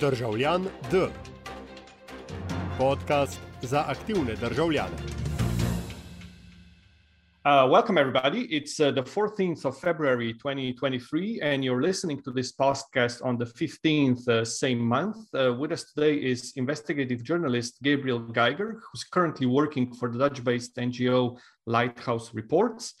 Državljan D. Podcast za aktivne državljane. Uh, welcome, everybody. It's uh, the 14th of February 2023, and you're listening to this podcast on the 15th, uh, same month. Uh, with us today is investigative journalist Gabriel Geiger, who's currently working for the Dutch based NGO Lighthouse Reports.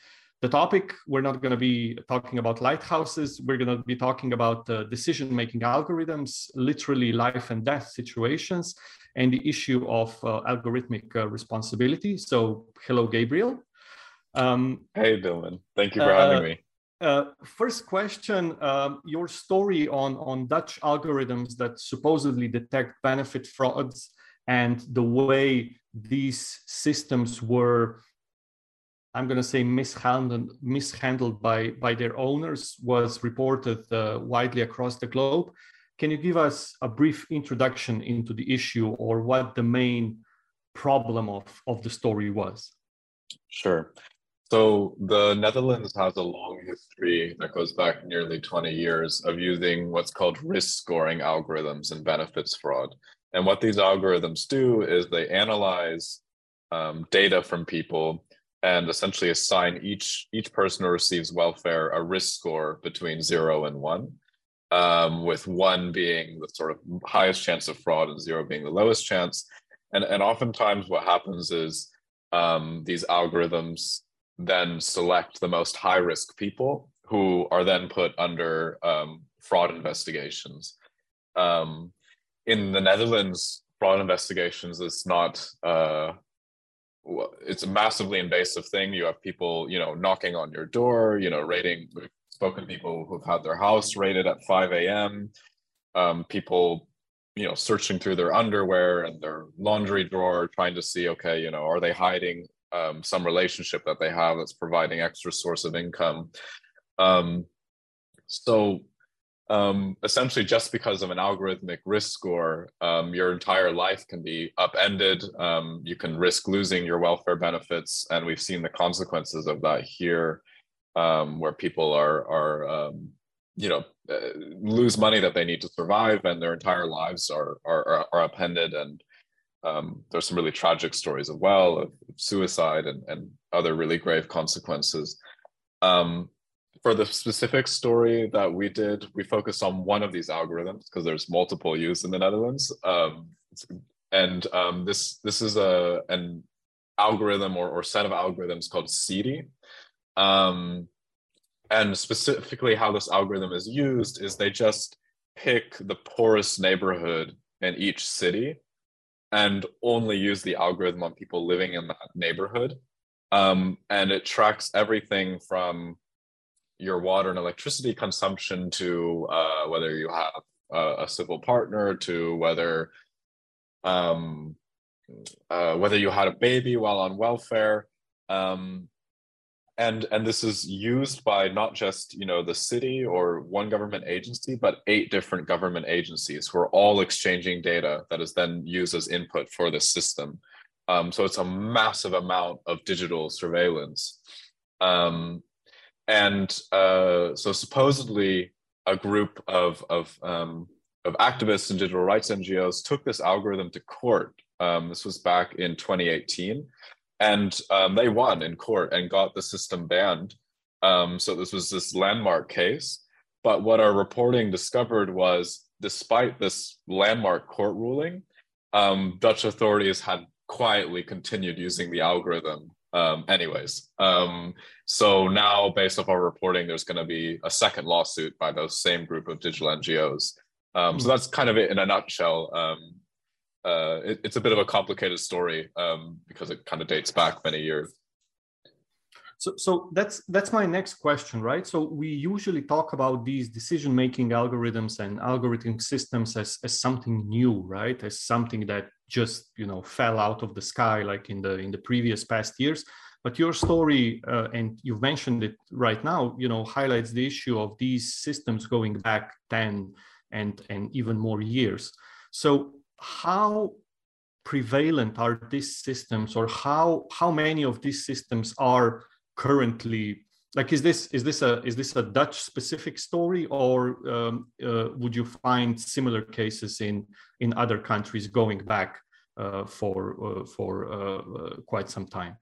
The topic we're not going to be talking about lighthouses, we're going to be talking about uh, decision making algorithms, literally life and death situations, and the issue of uh, algorithmic responsibility. So, hello, Gabriel. Um, hey, Dylan. Thank you for uh, having me. Uh, first question: um, Your story on on Dutch algorithms that supposedly detect benefit frauds and the way these systems were, I'm going to say, mishandled mishandled by by their owners was reported uh, widely across the globe. Can you give us a brief introduction into the issue or what the main problem of, of the story was? Sure. So the Netherlands has a long history that goes back nearly 20 years of using what's called risk scoring algorithms and benefits fraud. And what these algorithms do is they analyze um, data from people and essentially assign each each person who receives welfare a risk score between zero and one, um, with one being the sort of highest chance of fraud and zero being the lowest chance. And and oftentimes what happens is um, these algorithms then select the most high risk people who are then put under um, fraud investigations. Um, in the Netherlands, fraud investigations is not uh, it's a massively invasive thing. You have people, you know, knocking on your door, you know, raiding. We've spoken people who've had their house raided at 5 a.m. Um, people, you know, searching through their underwear and their laundry drawer, trying to see, okay, you know, are they hiding um, some relationship that they have that's providing extra source of income. Um, so um, essentially, just because of an algorithmic risk score, um, your entire life can be upended. Um, you can risk losing your welfare benefits, and we've seen the consequences of that here, um, where people are are you know uh, lose money that they need to survive, and their entire lives are are, are upended and um, there's some really tragic stories as well of suicide and, and other really grave consequences. Um, for the specific story that we did, we focused on one of these algorithms because there's multiple used in the Netherlands. Um, and um, this this is a an algorithm or, or set of algorithms called SyRI. Um, and specifically how this algorithm is used is they just pick the poorest neighborhood in each city and only use the algorithm on people living in that neighborhood. Um, and it tracks everything from your water and electricity consumption to uh, whether you have a, a, civil partner to whether um, uh, whether you had a baby while on welfare um, and and this is used by not just you know the city or one government agency but eight different government agencies who are all exchanging data that is then used as input for the system. Um, so it's a massive amount of digital surveillance. Um, and uh, so supposedly a group of of um, of activists and digital rights ngos took this algorithm to court um, this was back in 2018 and um, they won in court and got the system banned. Um, so this was this landmark case. But what our reporting discovered was, despite this landmark court ruling, um, Dutch authorities had quietly continued using the algorithm. Um, anyways, um, so now based off our reporting, there's going to be a second lawsuit by those same group of digital NGOs. Um, so hmm. that's kind of it in a nutshell. Um, uh, it, it's a bit of a complicated story um, because it kind of dates back many years. So, so that's that's my next question, right? So we usually talk about these decision-making algorithms and algorithmic systems as, as something new, right? As something that just you know fell out of the sky, like in the in the previous past years. But your story, uh, and you've mentioned it right now, you know, highlights the issue of these systems going back ten and and even more years. So how prevalent are these systems or how how many of these systems are currently like is this is this a is this a dutch specific story or um, uh, would you find similar cases in in other countries going back uh, for uh, for uh, uh, quite some time?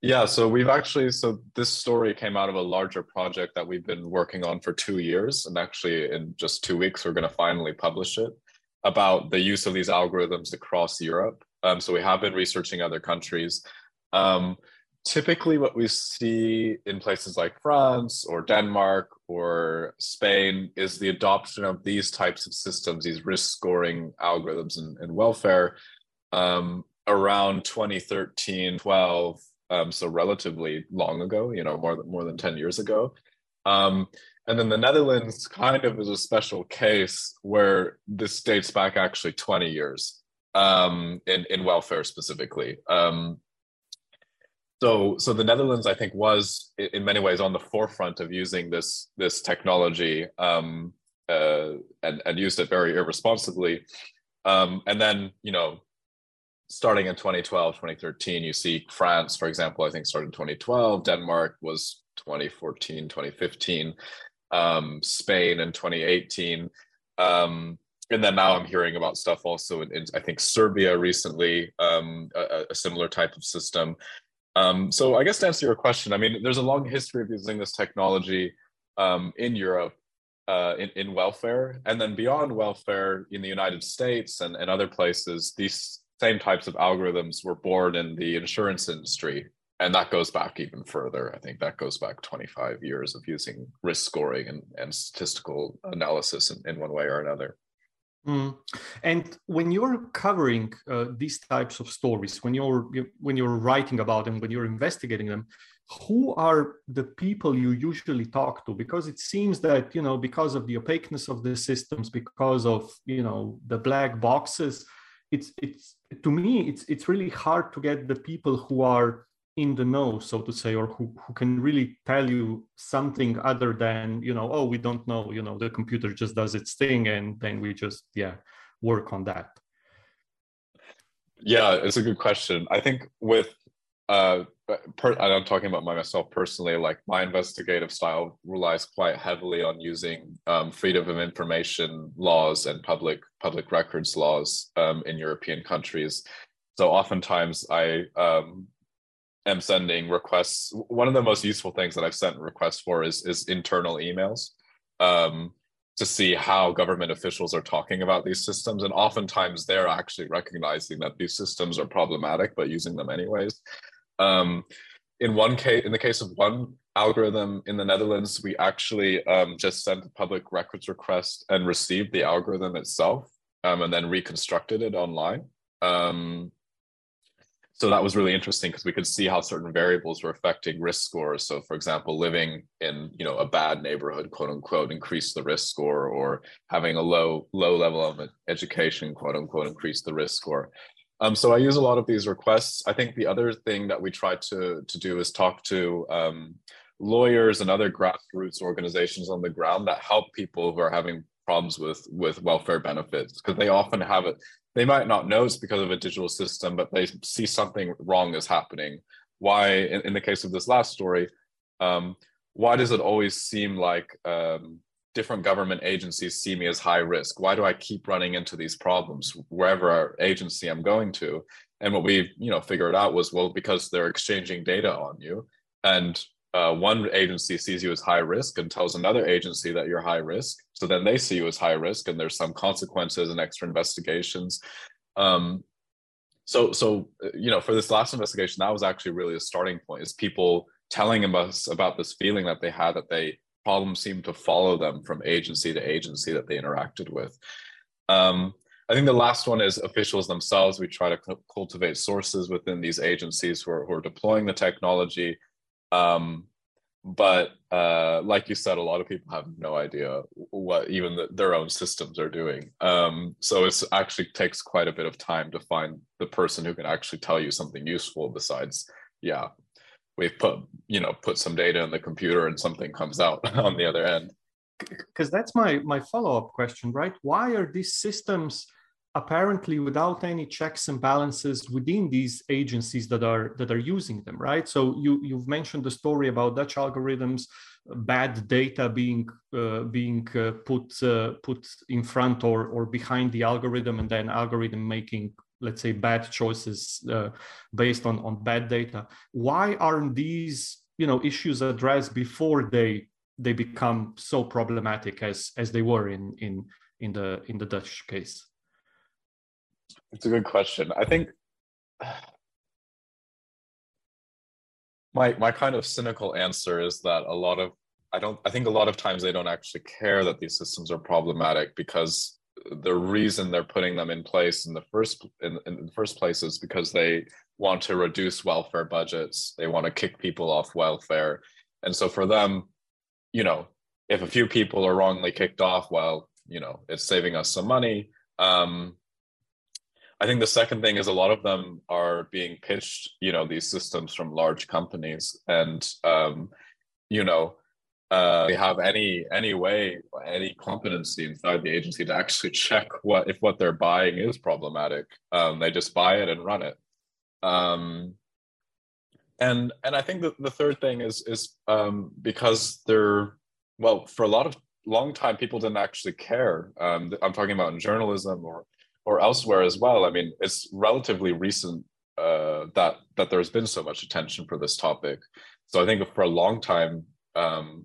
Yeah so we've actually so this story came out of a larger project that we've been working on for two years and actually in just two weeks we're going to finally publish it about the use of these algorithms across europe. Um, so we have been researching other countries. Um, typically what we see in places like France or Denmark or Spain is the adoption of these types of systems, these risk scoring algorithms and, and welfare um, around 2013, 12, um, so relatively long ago, you know, more than more than 10 years ago. Um, and then the Netherlands kind of is a special case where this dates back actually 20 years um, in, in welfare specifically. Um, so so the netherlands i think was in many ways on the forefront of using this this technology um, uh, and and used it very irresponsibly um, and then you know starting in 2012 2013 you see france for example i think started in 2012 denmark was 2014 2015 um, spain in 2018 um, and then now I'm hearing about stuff also in, in I think Serbia recently, um, a, a, similar type of system. Um, so I guess to answer your question, I mean, there's a long history of using this technology um, in Europe uh, in, in welfare. And then beyond welfare in the United States and, and other places, these same types of algorithms were born in the insurance industry. And that goes back even further. I think that goes back 25 years of using risk scoring and, and statistical analysis in, in one way or another. Mm. And when you're covering uh, these types of stories, when you're when you're writing about them, when you're investigating them, who are the people you usually talk to? Because it seems that you know, because of the opaqueness of the systems, because of you know the black boxes, it's it's to me it's it's really hard to get the people who are in the know so to say or who, who can really tell you something other than you know oh we don't know you know the computer just does its thing and then we just yeah work on that. Yeah it's a good question. I think with uh per, i'm talking about myself personally like my investigative style relies quite heavily on using um, freedom of information laws and public public records laws um, in european countries. So oftentimes i um, am sending requests. One of the most useful things that I've sent requests for is is internal emails um, to see how government officials are talking about these systems, and oftentimes they're actually recognizing that these systems are problematic, but using them anyways. Um, in one case, in the case of one algorithm in the Netherlands, we actually um, just sent a public records request and received the algorithm itself, um, and then reconstructed it online. Um, so that was really interesting because we could see how certain variables were affecting risk scores. So for example living in you know a bad neighborhood quote unquote increase the risk score or having a low low level of education quote unquote increase the risk score. Um, so i use a lot of these requests. I think the other thing that we try to to do is talk to um, lawyers and other grassroots organizations on the ground that help people who are having problems with with welfare benefits because they often have it they might not know it's because of a digital system, but they see something wrong is happening. Why, in, in the case of this last story, um, why does it always seem like um, different government agencies see me as high risk? Why do I keep running into these problems wherever agency I'm going to? And what we, you know, figured out was well because they're exchanging data on you, and uh, one agency sees you as high risk and tells another agency that you're high risk. So then they see you as high risk, and there's some consequences and extra investigations. Um, so, so you know, for this last investigation, that was actually really a starting point. Is people telling us about this feeling that they had that they problems seemed to follow them from agency to agency that they interacted with. Um, I think the last one is officials themselves. We try to cultivate sources within these agencies who are, who are deploying the technology um, but uh, like you said, a lot of people have no idea what even the, their own systems are doing. Um, so it actually takes quite a bit of time to find the person who can actually tell you something useful. Besides, yeah, we've put you know put some data in the computer and something comes out on the other end. Because that's my my follow up question, right? Why are these systems apparently without any checks and balances within these agencies that are that are using them right? So you you've mentioned the story about dutch algorithms bad data being uh, being uh, put uh, put in front or or behind the algorithm and then algorithm making let's say bad choices uh, based on on bad data. Why aren't these you know issues addressed before they they become so problematic as as they were in in in the in the dutch case it's a good question. I think my my kind of cynical answer is that a lot of I don't I think a lot of times they don't actually care that these systems are problematic because the reason they're putting them in place in the first in, in the first place is because they want to reduce welfare budgets. They want to kick people off welfare. And so for them you know if a few people are wrongly kicked off well you know it's saving us some money. Um, I think the second thing is a lot of them are being pitched, you know, these systems from large companies, and um, you know, uh, they have any any way, any competency inside the agency to actually check what if what they're buying is problematic. Um, they just buy it and run it. Um, and and I think that the third thing is is um, because they're well for a lot of long time people didn't actually care. Um, I'm talking about in journalism or or elsewhere as well. I mean, it's relatively recent uh, that that there's been so much attention for this topic. So I think for a long time, um,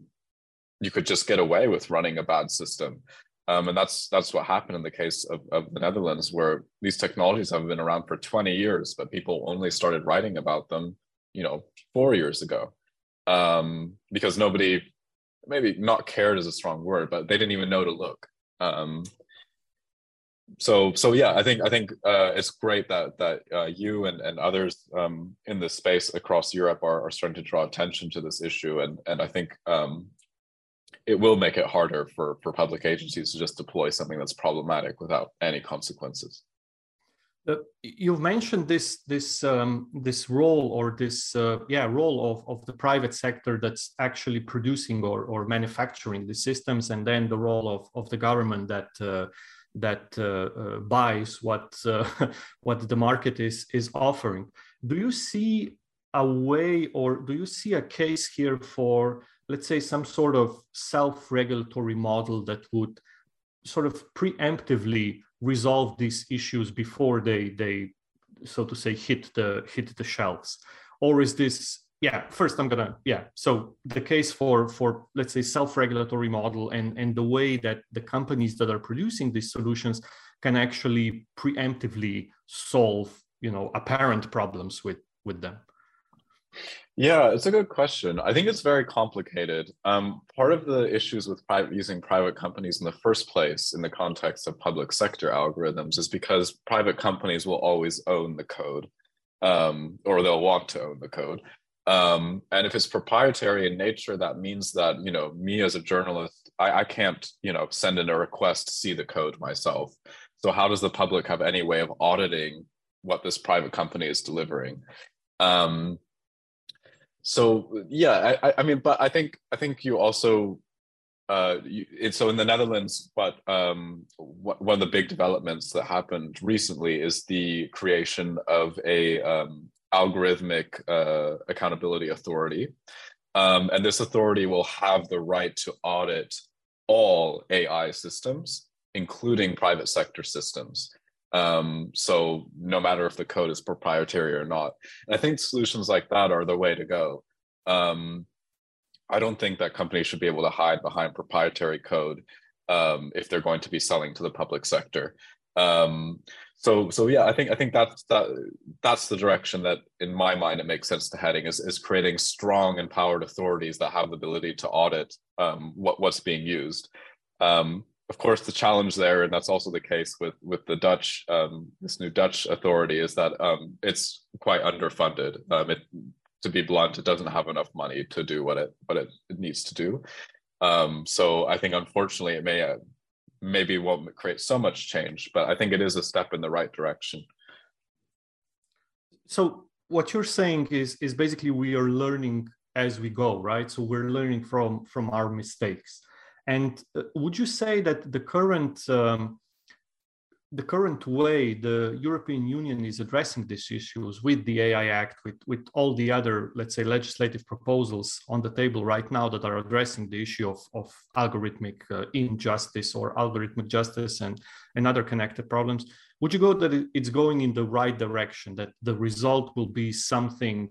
you could just get away with running a bad system, um, and that's that's what happened in the case of, of the Netherlands, where these technologies have been around for 20 years, but people only started writing about them, you know, four years ago, um, because nobody, maybe not cared is a strong word, but they didn't even know to look. Um, so so yeah i think i think uh, it's great that that uh, you and, and others um, in this space across europe are, are starting to draw attention to this issue. And and i think um, it will make it harder for for public agencies to just deploy something that's problematic without any consequences. Uh, you've mentioned this this um, this role or this uh, yeah role of, of the private sector that's actually producing or, or manufacturing the systems and then the role of, of the government that uh, that uh, uh, buys what uh, what the market is is offering. Do you see a way, or do you see a case here for, let's say, some sort of self-regulatory model that would sort of preemptively resolve these issues before they they so to say hit the hit the shelves or is this yeah first i'm gonna yeah. So the case for for let's say self-regulatory model and and the way that the companies that are producing these solutions can actually preemptively solve you know apparent problems with with them. Yeah it's a good question. I think it's very complicated. Um, part of the issues with private using private companies in the first place in the context of public sector algorithms is because private companies will always own the code um, or they'll want to own the code um, and if it's proprietary in nature, that means that you know me as a journalist, I, I can't you know send in a request to see the code myself. So how does the public have any way of auditing what this private company is delivering? Um, so yeah, I, I mean, but I think I think you also uh, it, so in the Netherlands, but um, what, one of the big developments that happened recently is the creation of a um, algorithmic uh, accountability authority. Um, and this authority will have the right to audit all AI systems, including private sector systems. Um, so no matter if the code is proprietary or not. And I think solutions like that are the way to go. Um, I don't think that companies should be able to hide behind proprietary code um, if they're going to be selling to the public sector. Um, so so yeah i think i think that's that that's the direction that in my mind it makes sense to heading is, is creating strong empowered authorities that have the ability to audit um, what what's being used. Um, of course the challenge there and that's also the case with with the dutch um, this new dutch authority is that um, it's quite underfunded. Um, it to be blunt it doesn't have enough money to do what it what it, needs to do. Um, so i think unfortunately it may maybe won't create so much change, but I think it is a step in the right direction. So what you're saying is is basically we are learning as we go, right? So we're learning from from our mistakes. And uh, would you say that the current um, the current way the European Union is addressing these issues with the AI Act, with, with all the other, let's say, legislative proposals on the table right now that are addressing the issue of, of algorithmic uh, injustice or algorithmic justice and, and other connected problems, would you go that it's going in the right direction, that the result will be something,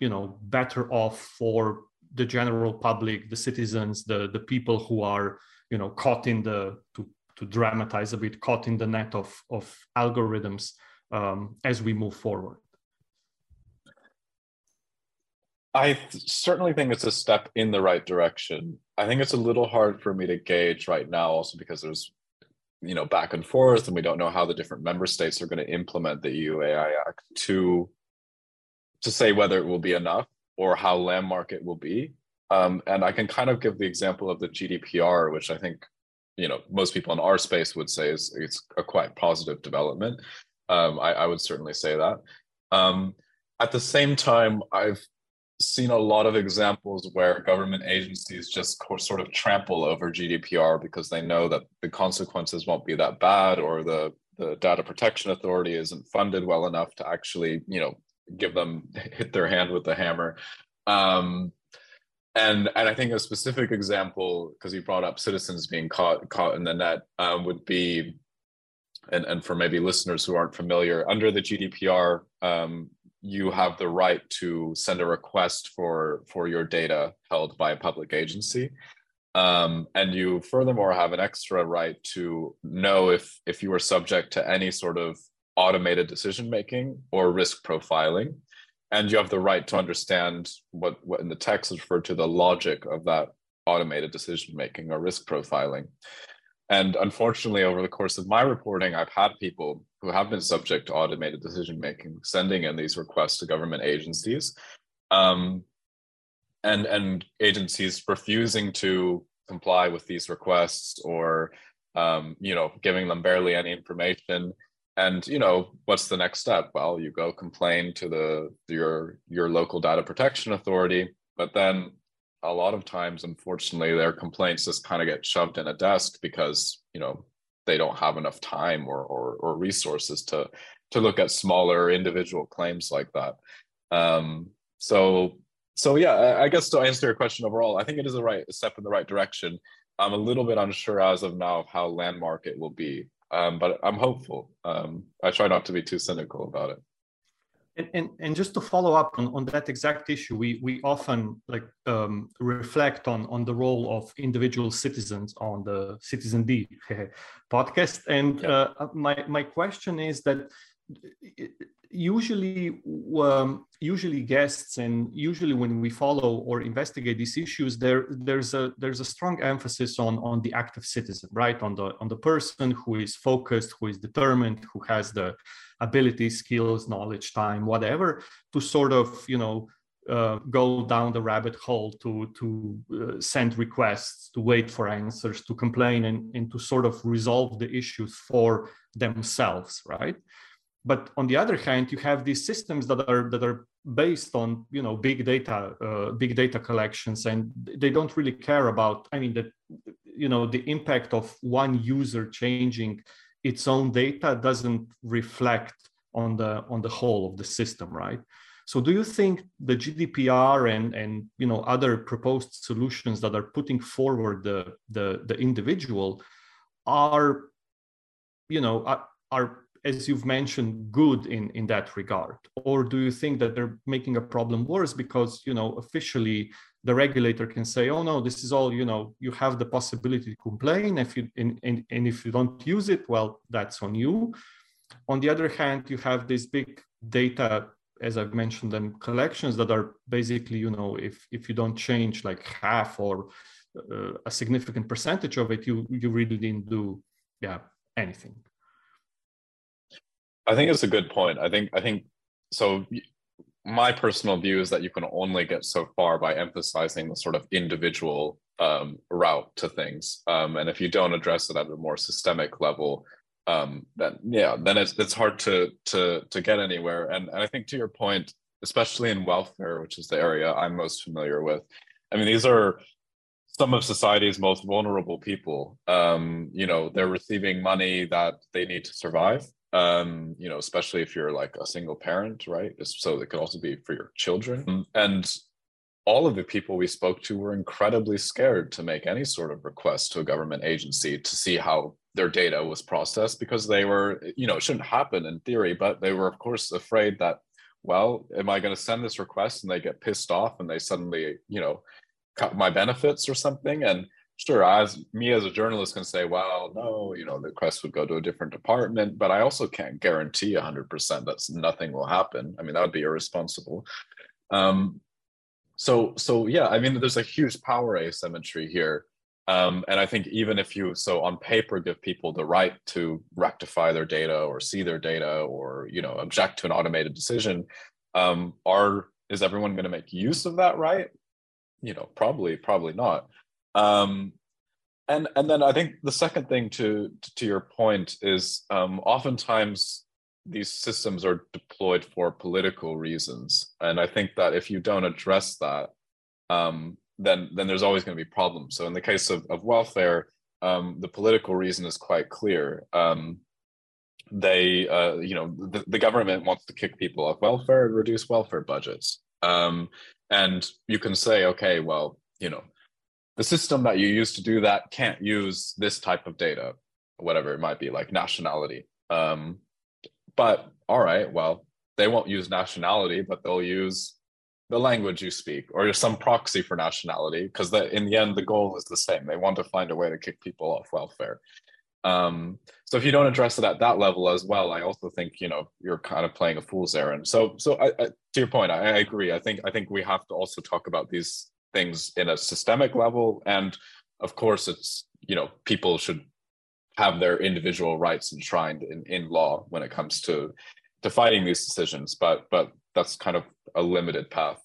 you know, better off for the general public, the citizens, the, the people who are, you know, caught in the, to to dramatize a bit, caught in the net of, of algorithms um, as we move forward? I th- certainly think it's a step in the right direction. I think it's a little hard for me to gauge right now, also because there's, you know, back and forth, and we don't know how the different member states are going to implement the EU AI Act to to say whether it will be enough or how landmark it will be. Um, and I can kind of give the example of the GDPR, which I think you know most people in our space would say is it's a quite positive development. Um, I, I, would certainly say that. Um, at the same time, I've seen a lot of examples where government agencies just sort of trample over GDPR because they know that the consequences won't be that bad, or the the data protection authority isn't funded well enough to actually, you know, give them hit their hand with the hammer. Um, and and I think a specific example, because you brought up citizens being caught caught in the net, um, would be, and and for maybe listeners who aren't familiar, under the GDPR, um, you have the right to send a request for for your data held by a public agency, um, and you furthermore have an extra right to know if if you are subject to any sort of automated decision making or risk profiling and you have the right to understand what, what in the text is referred to the logic of that automated decision making or risk profiling. And unfortunately, over the course of my reporting, I've had people who have been subject to automated decision making sending in these requests to government agencies, um, and and agencies refusing to comply with these requests or um, you know giving them barely any information and you know what's the next step? Well you go complain to the your your local data protection authority but then a lot of times unfortunately their complaints just kind of get shoved in a desk because you know they don't have enough time or or, or resources to to look at smaller individual claims like that. Um, so so yeah i guess to answer your question overall i think it is a right a step in the right direction. I'm a little bit unsure as of now of how landmark it will be um, but I'm hopeful. Um, I try not to be too cynical about it. And, and, and just to follow up on, on that exact issue, we, we often like um, reflect on, on the role of individual citizens on the Citizen D podcast. And yeah. uh, my, my question is that usually um, usually guests and usually when we follow or investigate these issues there there's a there's a strong emphasis on on the active citizen right? On the on the person who is focused who is determined who has the ability skills knowledge time whatever to sort of you know uh, go down the rabbit hole to to uh, send requests to wait for answers to complain and, and to sort of resolve the issues for themselves right but on the other hand you have these systems that are that are based on you know big data uh, big data collections and they don't really care about i mean that you know the impact of one user changing its own data doesn't reflect on the on the whole of the system right? So do you think the gdpr and and you know other proposed solutions that are putting forward the the, the individual are you know are, are as you've mentioned, good in, in that regard? Or do you think that they're making a problem worse because, you know, officially the regulator can say, oh no, this is all, you know, you have the possibility to complain. If you and, and, and if you don't use it, well, that's on you. On the other hand, you have this big data, as I've mentioned, them collections that are basically, you know, if if you don't change like half or uh, a significant percentage of it, you you really didn't do yeah anything. I think it's a good point. I think I think so. My personal view is that you can only get so far by emphasizing the sort of individual um, route to things, um, and if you don't address it at a more systemic level, um, then yeah, then it's it's hard to to to get anywhere. And and I think to your point, especially in welfare, which is the area I'm most familiar with, I mean these are some of society's most vulnerable people. Um, you know, they're receiving money that they need to survive. Um, you know, especially if you're like a single parent, right? So it could also be for your children. And all of the people we spoke to were incredibly scared to make any sort of request to a government agency to see how their data was processed because they were, you know, it shouldn't happen in theory, but they were, of course, afraid that, well, am I going to send this request and they get pissed off and they suddenly, you know, cut my benefits or something? And sure, as me as a journalist can say, well, no, you know, the request would go to a different department, but I also can't guarantee 100% that nothing will happen. I mean, that would be irresponsible. Um, so so yeah i mean there's a huge power asymmetry here um, and i think even if you so on paper give people the right to rectify their data or see their data or you know object to an automated decision um, are is everyone going to make use of that right you know probably probably not um, and and then i think the second thing to to your point is um, oftentimes these systems are deployed for political reasons. And i think that if you don't address that um, then then there's always going to be problems. So in the case of, of welfare um, the political reason is quite clear. Um, they uh, you know the, the, government wants to kick people off welfare and reduce welfare budgets. Um, and you can say okay well you know the system that you use to do that can't use this type of data whatever it might be like nationality. Um, but all right, well, they won't use nationality, but they'll use the language you speak or some proxy for nationality because that in the end the goal is the same. They want to find a way to kick people off welfare. Um, so if you don't address it at that level as well i also think you know you're kind of playing a fool's errand. So so I, I, to your point I, I agree. I think i think we have to also talk about these things in a systemic level. And of course it's you know people should have their individual rights enshrined in, in law when it comes to fighting these decisions but but that's kind of a limited path.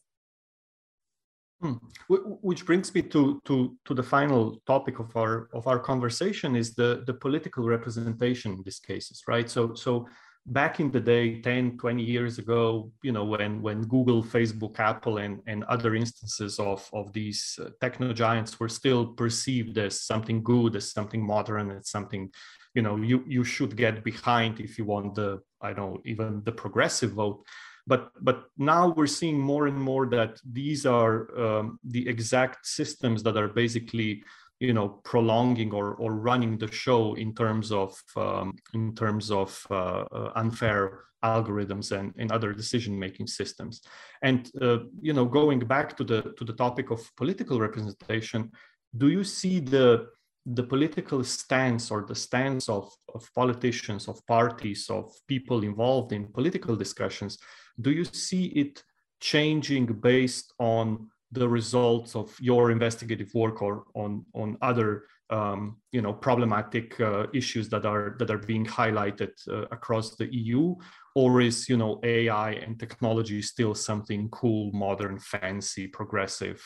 Hmm. which brings me to to to the final topic of our of our conversation is the the political representation in these cases right? So so back in the day 10 20 years ago you know when when google facebook apple and and other instances of of these uh, techno giants were still perceived as something good as something modern as something you know you you should get behind if you want the i don't know even the progressive vote. But but now we're seeing more and more that these are um, the exact systems that are basically you know prolonging or, or running the show in terms of um, in terms of uh, uh, unfair algorithms and, and other decision making systems. And uh, you know going back to the to the topic of political representation do you see the the political stance or the stance of, of politicians of parties of people involved in political discussions do you see it changing based on the results of your investigative work or on on other um, you know problematic uh, issues that are that are being highlighted uh, across the EU, or is you know AI and technology still something cool, modern, fancy, progressive,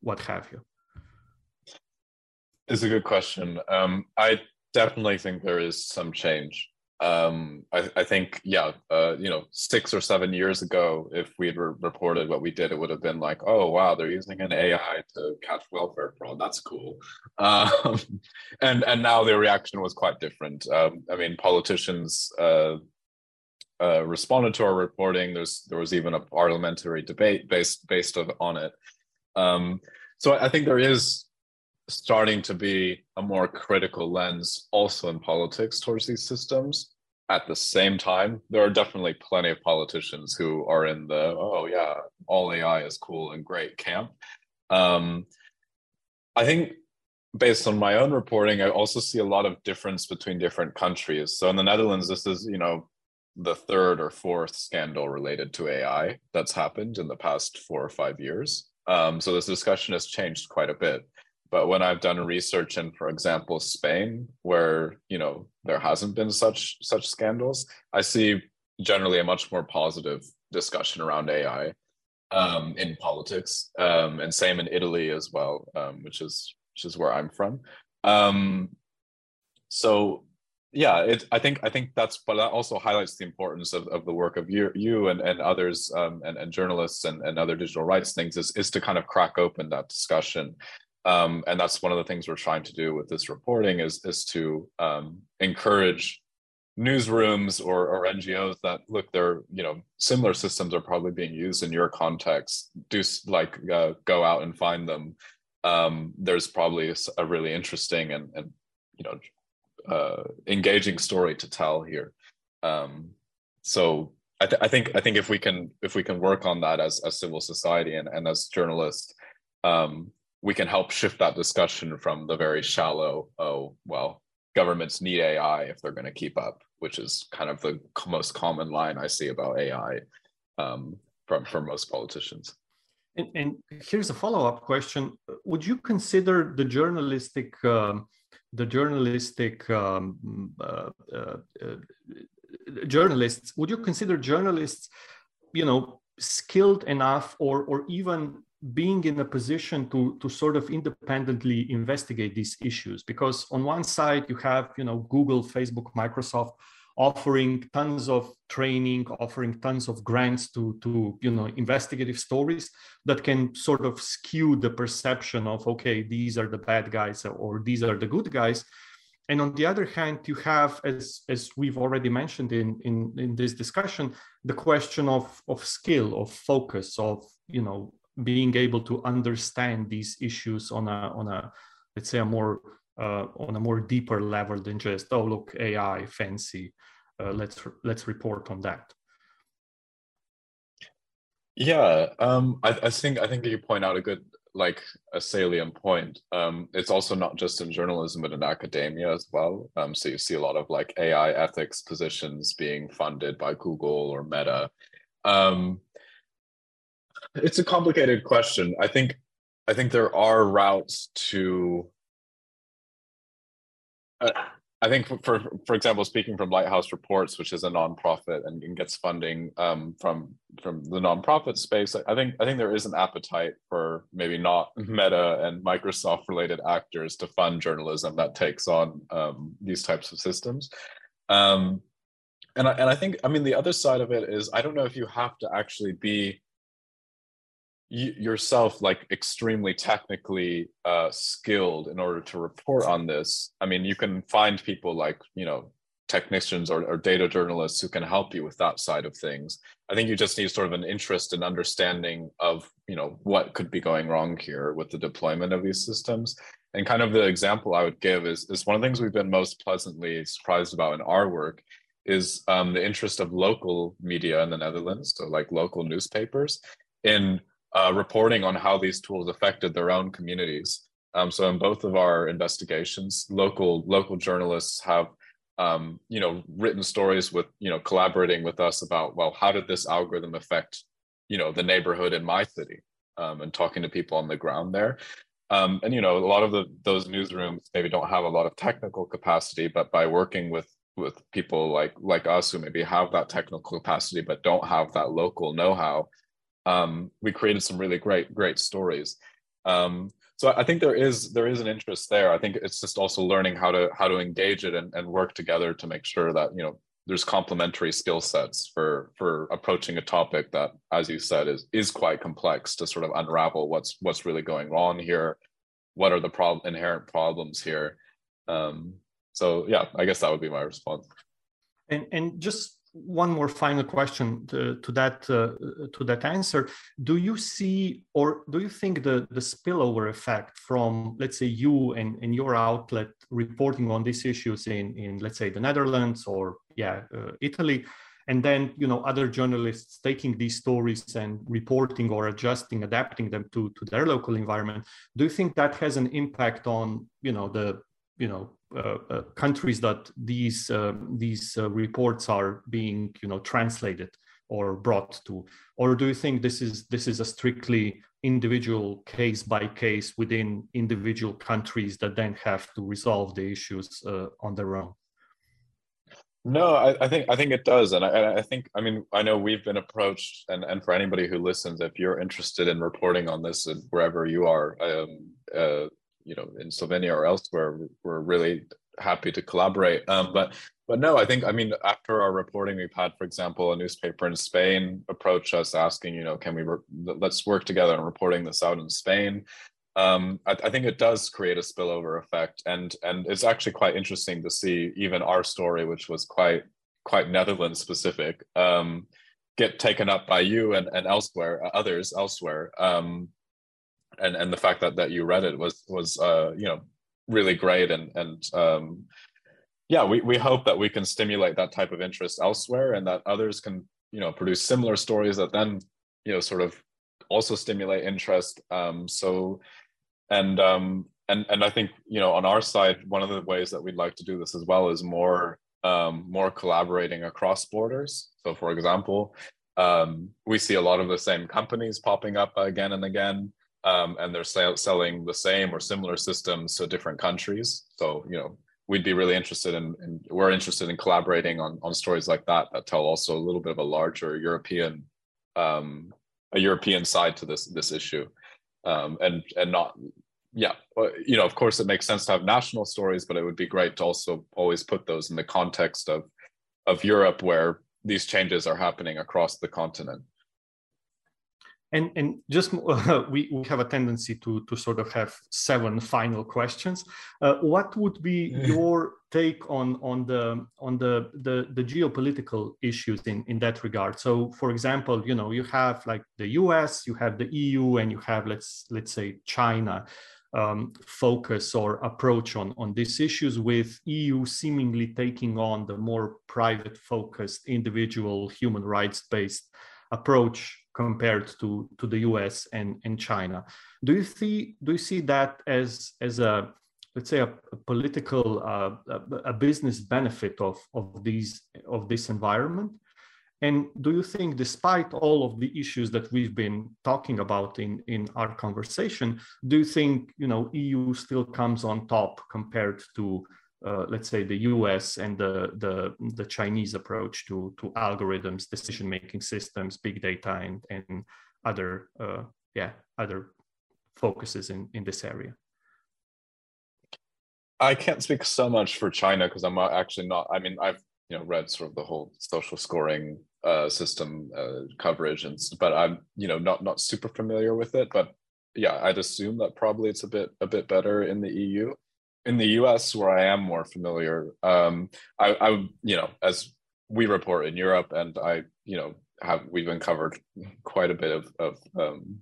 what have you? It's a good question. Um, I definitely think there is some change um, I, I, think, yeah, uh, you know, six or seven years ago, if we had re- reported what we did, it would have been like, oh, wow, they're using an AI to catch welfare fraud. That's cool. Um, and and now the reaction was quite different. Um, I mean, politicians uh, uh, responded to our reporting. There's there was even a parliamentary debate based based on it. Um, so I think there is starting to be a more critical lens also in politics towards these systems. At the same time, there are definitely plenty of politicians who are in the, oh, yeah, all AI is cool and great camp. Um, I think based on my own reporting, I also see a lot of difference between different countries. So in the Netherlands, this is, you know, the third or fourth scandal related to AI that's happened in the past four or five years. Um, so this discussion has changed quite a bit. But when I've done research in, for example, Spain, where you know there hasn't been such such scandals, I see generally a much more positive discussion around AI um, in politics, um, and same in Italy as well, um, which is which is where I'm from. Um, so yeah, it, I think I think that's but that also highlights the importance of, of the work of you you and, and others um, and, and journalists and, and other digital rights things is, is to kind of crack open that discussion Um, and that's one of the things we're trying to do with this reporting is, is to um, encourage newsrooms or, or NGOs that look, they're, you know, similar systems are probably being used in your context. Do like uh, go out and find them. Um, there's probably a really interesting and, and you know, uh, engaging story to tell here. Um, so I, th- I, think I think if we can if we can work on that as as civil society and, and as journalists, um, we can help shift that discussion from the very shallow oh well governments need AI if they're going to keep up, which is kind of the most common line I see about AI um, from from most politicians. And, and here's a follow up question: Would you consider the journalistic um, the journalistic um, uh, uh, uh, journalists would you consider journalists you know skilled enough or or even being in a position to to sort of independently investigate these issues. Because on one side you have you know google facebook microsoft offering tons of training offering tons of grants to to you know investigative stories that can sort of skew the perception of okay these are the bad guys or these are the good guys. And on the other hand you have as as we've already mentioned in in, in this discussion the question of of skill of focus of you know being able to understand these issues on a on a let's say a more uh, on a more deeper level than just oh look AI fancy uh, let's let's report on that. Yeah, um, I, I think I think you point out a good like a salient point. Um, it's also not just in journalism but in academia as well. Um, so you see a lot of like AI ethics positions being funded by Google or Meta. Um, it's a complicated question. I think I think there are routes to. Uh, I think for, for, for example, speaking from Lighthouse Reports, which is a nonprofit and, and gets funding um, from from the nonprofit space, I think I think there is an appetite for maybe not Meta and Microsoft related actors to fund journalism that takes on um, these types of systems. Um, and I, and I think I mean the other side of it is I don't know if you have to actually be yourself like extremely technically uh, skilled in order to report on this. I mean you can find people like you know technicians or, or, data journalists who can help you with that side of things. I think you just need sort of an interest and understanding of you know what could be going wrong here with the deployment of these systems. And kind of the example i would give is, is one of the things we've been most pleasantly surprised about in our work is um, the interest of local media in the netherlands so like local newspapers in uh, reporting on how these tools affected their own communities. Um, so in both of our investigations, local local journalists have um, you know written stories with you know collaborating with us about well how did this algorithm affect you know the neighborhood in my city um, and talking to people on the ground there. Um, and you know a lot of the those newsrooms maybe don't have a lot of technical capacity, but by working with with people like like us who maybe have that technical capacity but don't have that local know-how um, we created some really great great stories. Um, so i think there is there is an interest there. I think it's just also learning how to how to engage it and, and work together to make sure that you know there's complementary skill sets for for approaching a topic that as you said is is quite complex to sort of unravel what's what's really going on here. What are the prob- inherent problems here? Um, so yeah i guess that would be my response. And and just one more final question to, to that uh, to that answer. Do you see or do you think the the spillover effect from let's say you and, and your outlet reporting on these issues in in let's say the netherlands or yeah uh, italy? And then you know other journalists taking these stories and reporting or adjusting adapting them to to their local environment. Do you think that has an impact on you know the you know uh, uh, countries that these uh, these reports are being you know translated or brought to? Or do you think this is this is a strictly individual case by case within individual countries that then have to resolve the issues uh, on their own? No I, I, think i think it does. And I, I, think i mean i know we've been approached and, and for anybody who listens if you're interested in reporting on this and wherever you are um, uh, you know in Slovenia or elsewhere, we're really happy to collaborate. Um, but but no, I think I mean after our reporting, we've had, for example, a newspaper in Spain approach us asking, you know, can we let's work together on reporting this out in Spain. um, I, I, think it does create a spillover effect, and and it's actually quite interesting to see even our story, which was quite quite Netherlands specific, um, get taken up by you and and elsewhere, others elsewhere, um, and and the fact that that you read it was was uh, you know really great, and and um, yeah, we we hope that we can stimulate that type of interest elsewhere, and that others can you know produce similar stories that then you know sort of also stimulate interest. Um, so and um, and and I think you know on our side, one of the ways that we'd like to do this as well is more um, more collaborating across borders. So, for example, um, we see a lot of the same companies popping up again and again, um, and they're sell- selling the same or similar systems to different countries. So, you know, we'd be really interested in, in we're interested in collaborating on on stories like that that tell also a little bit of a larger European um, a European side to this this issue um, and and not yeah you know of course it makes sense to have national stories but it would be great to also always put those in the context of of europe where these changes are happening across the continent and and just uh, we, we have a tendency to to sort of have seven final questions. Uh, what would be your take on on the on the, the the geopolitical issues in in that regard? So for example you know you have like the us you have the eu and you have let's let's say china um, focus or approach on, on these issues with EU seemingly taking on the more private focused individual human rights based approach compared to, to the US and, and China. Do you see do you see that as as a let's say a, a political uh, a, a, business benefit of of these of this environment? And do you think, despite all of the issues that we've been talking about in, in our conversation, do you think you know EU still comes on top compared to uh, let's say the US and the, the, the Chinese approach to, to algorithms, decision making systems, big data, and, and other uh, yeah other focuses in, in this area? I can't speak so much for China because I'm actually not. I mean, I've you know read sort of the whole social scoring uh, system uh, coverage, and but I'm you know not not super familiar with it. But yeah, I'd assume that probably it's a bit a bit better in the EU in the US, where I am more familiar, um, I, I, you know, as we report in Europe, and I, you know, have we've uncovered quite a bit of, of um,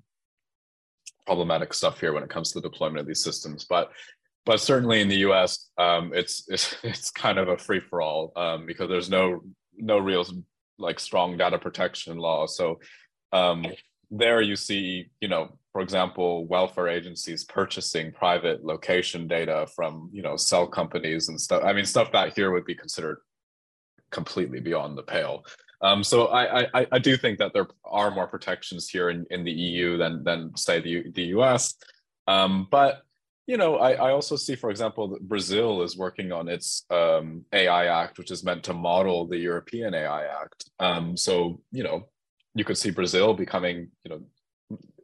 problematic stuff here when it comes to the deployment of these systems. But but certainly in the US, um, it's it's it's kind of a free for all um, because there's no no real like strong data protection law. So um, there you see, you know, for example, welfare agencies purchasing private location data from, you know, cell companies and stuff. I mean, stuff that here would be considered completely beyond the pale. Um, so I, I, I do think that there are more protections here in, in the EU than than say the the US. Um, but you know, I, I also see, for example, that Brazil is working on its um, AI Act, which is meant to model the European AI Act. Um, so you know, you could see Brazil becoming, you know,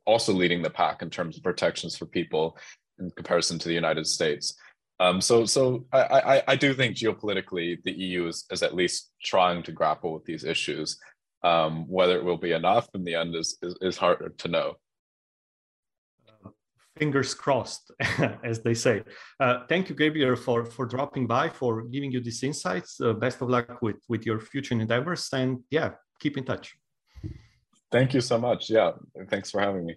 also leading the pack in terms of protections for people in comparison to the United States. Um, so, so I, I, I, do think geopolitically the EU is, is at least trying to grapple with these issues. Um, whether it will be enough in the end is, is, is harder to know. Fingers crossed, as they say. Uh, thank you, Gabriel, for, for dropping by, for giving you these insights. Uh, best of luck with, with your future endeavors, and yeah, keep in touch. Thank you so much. Yeah, thanks for having me.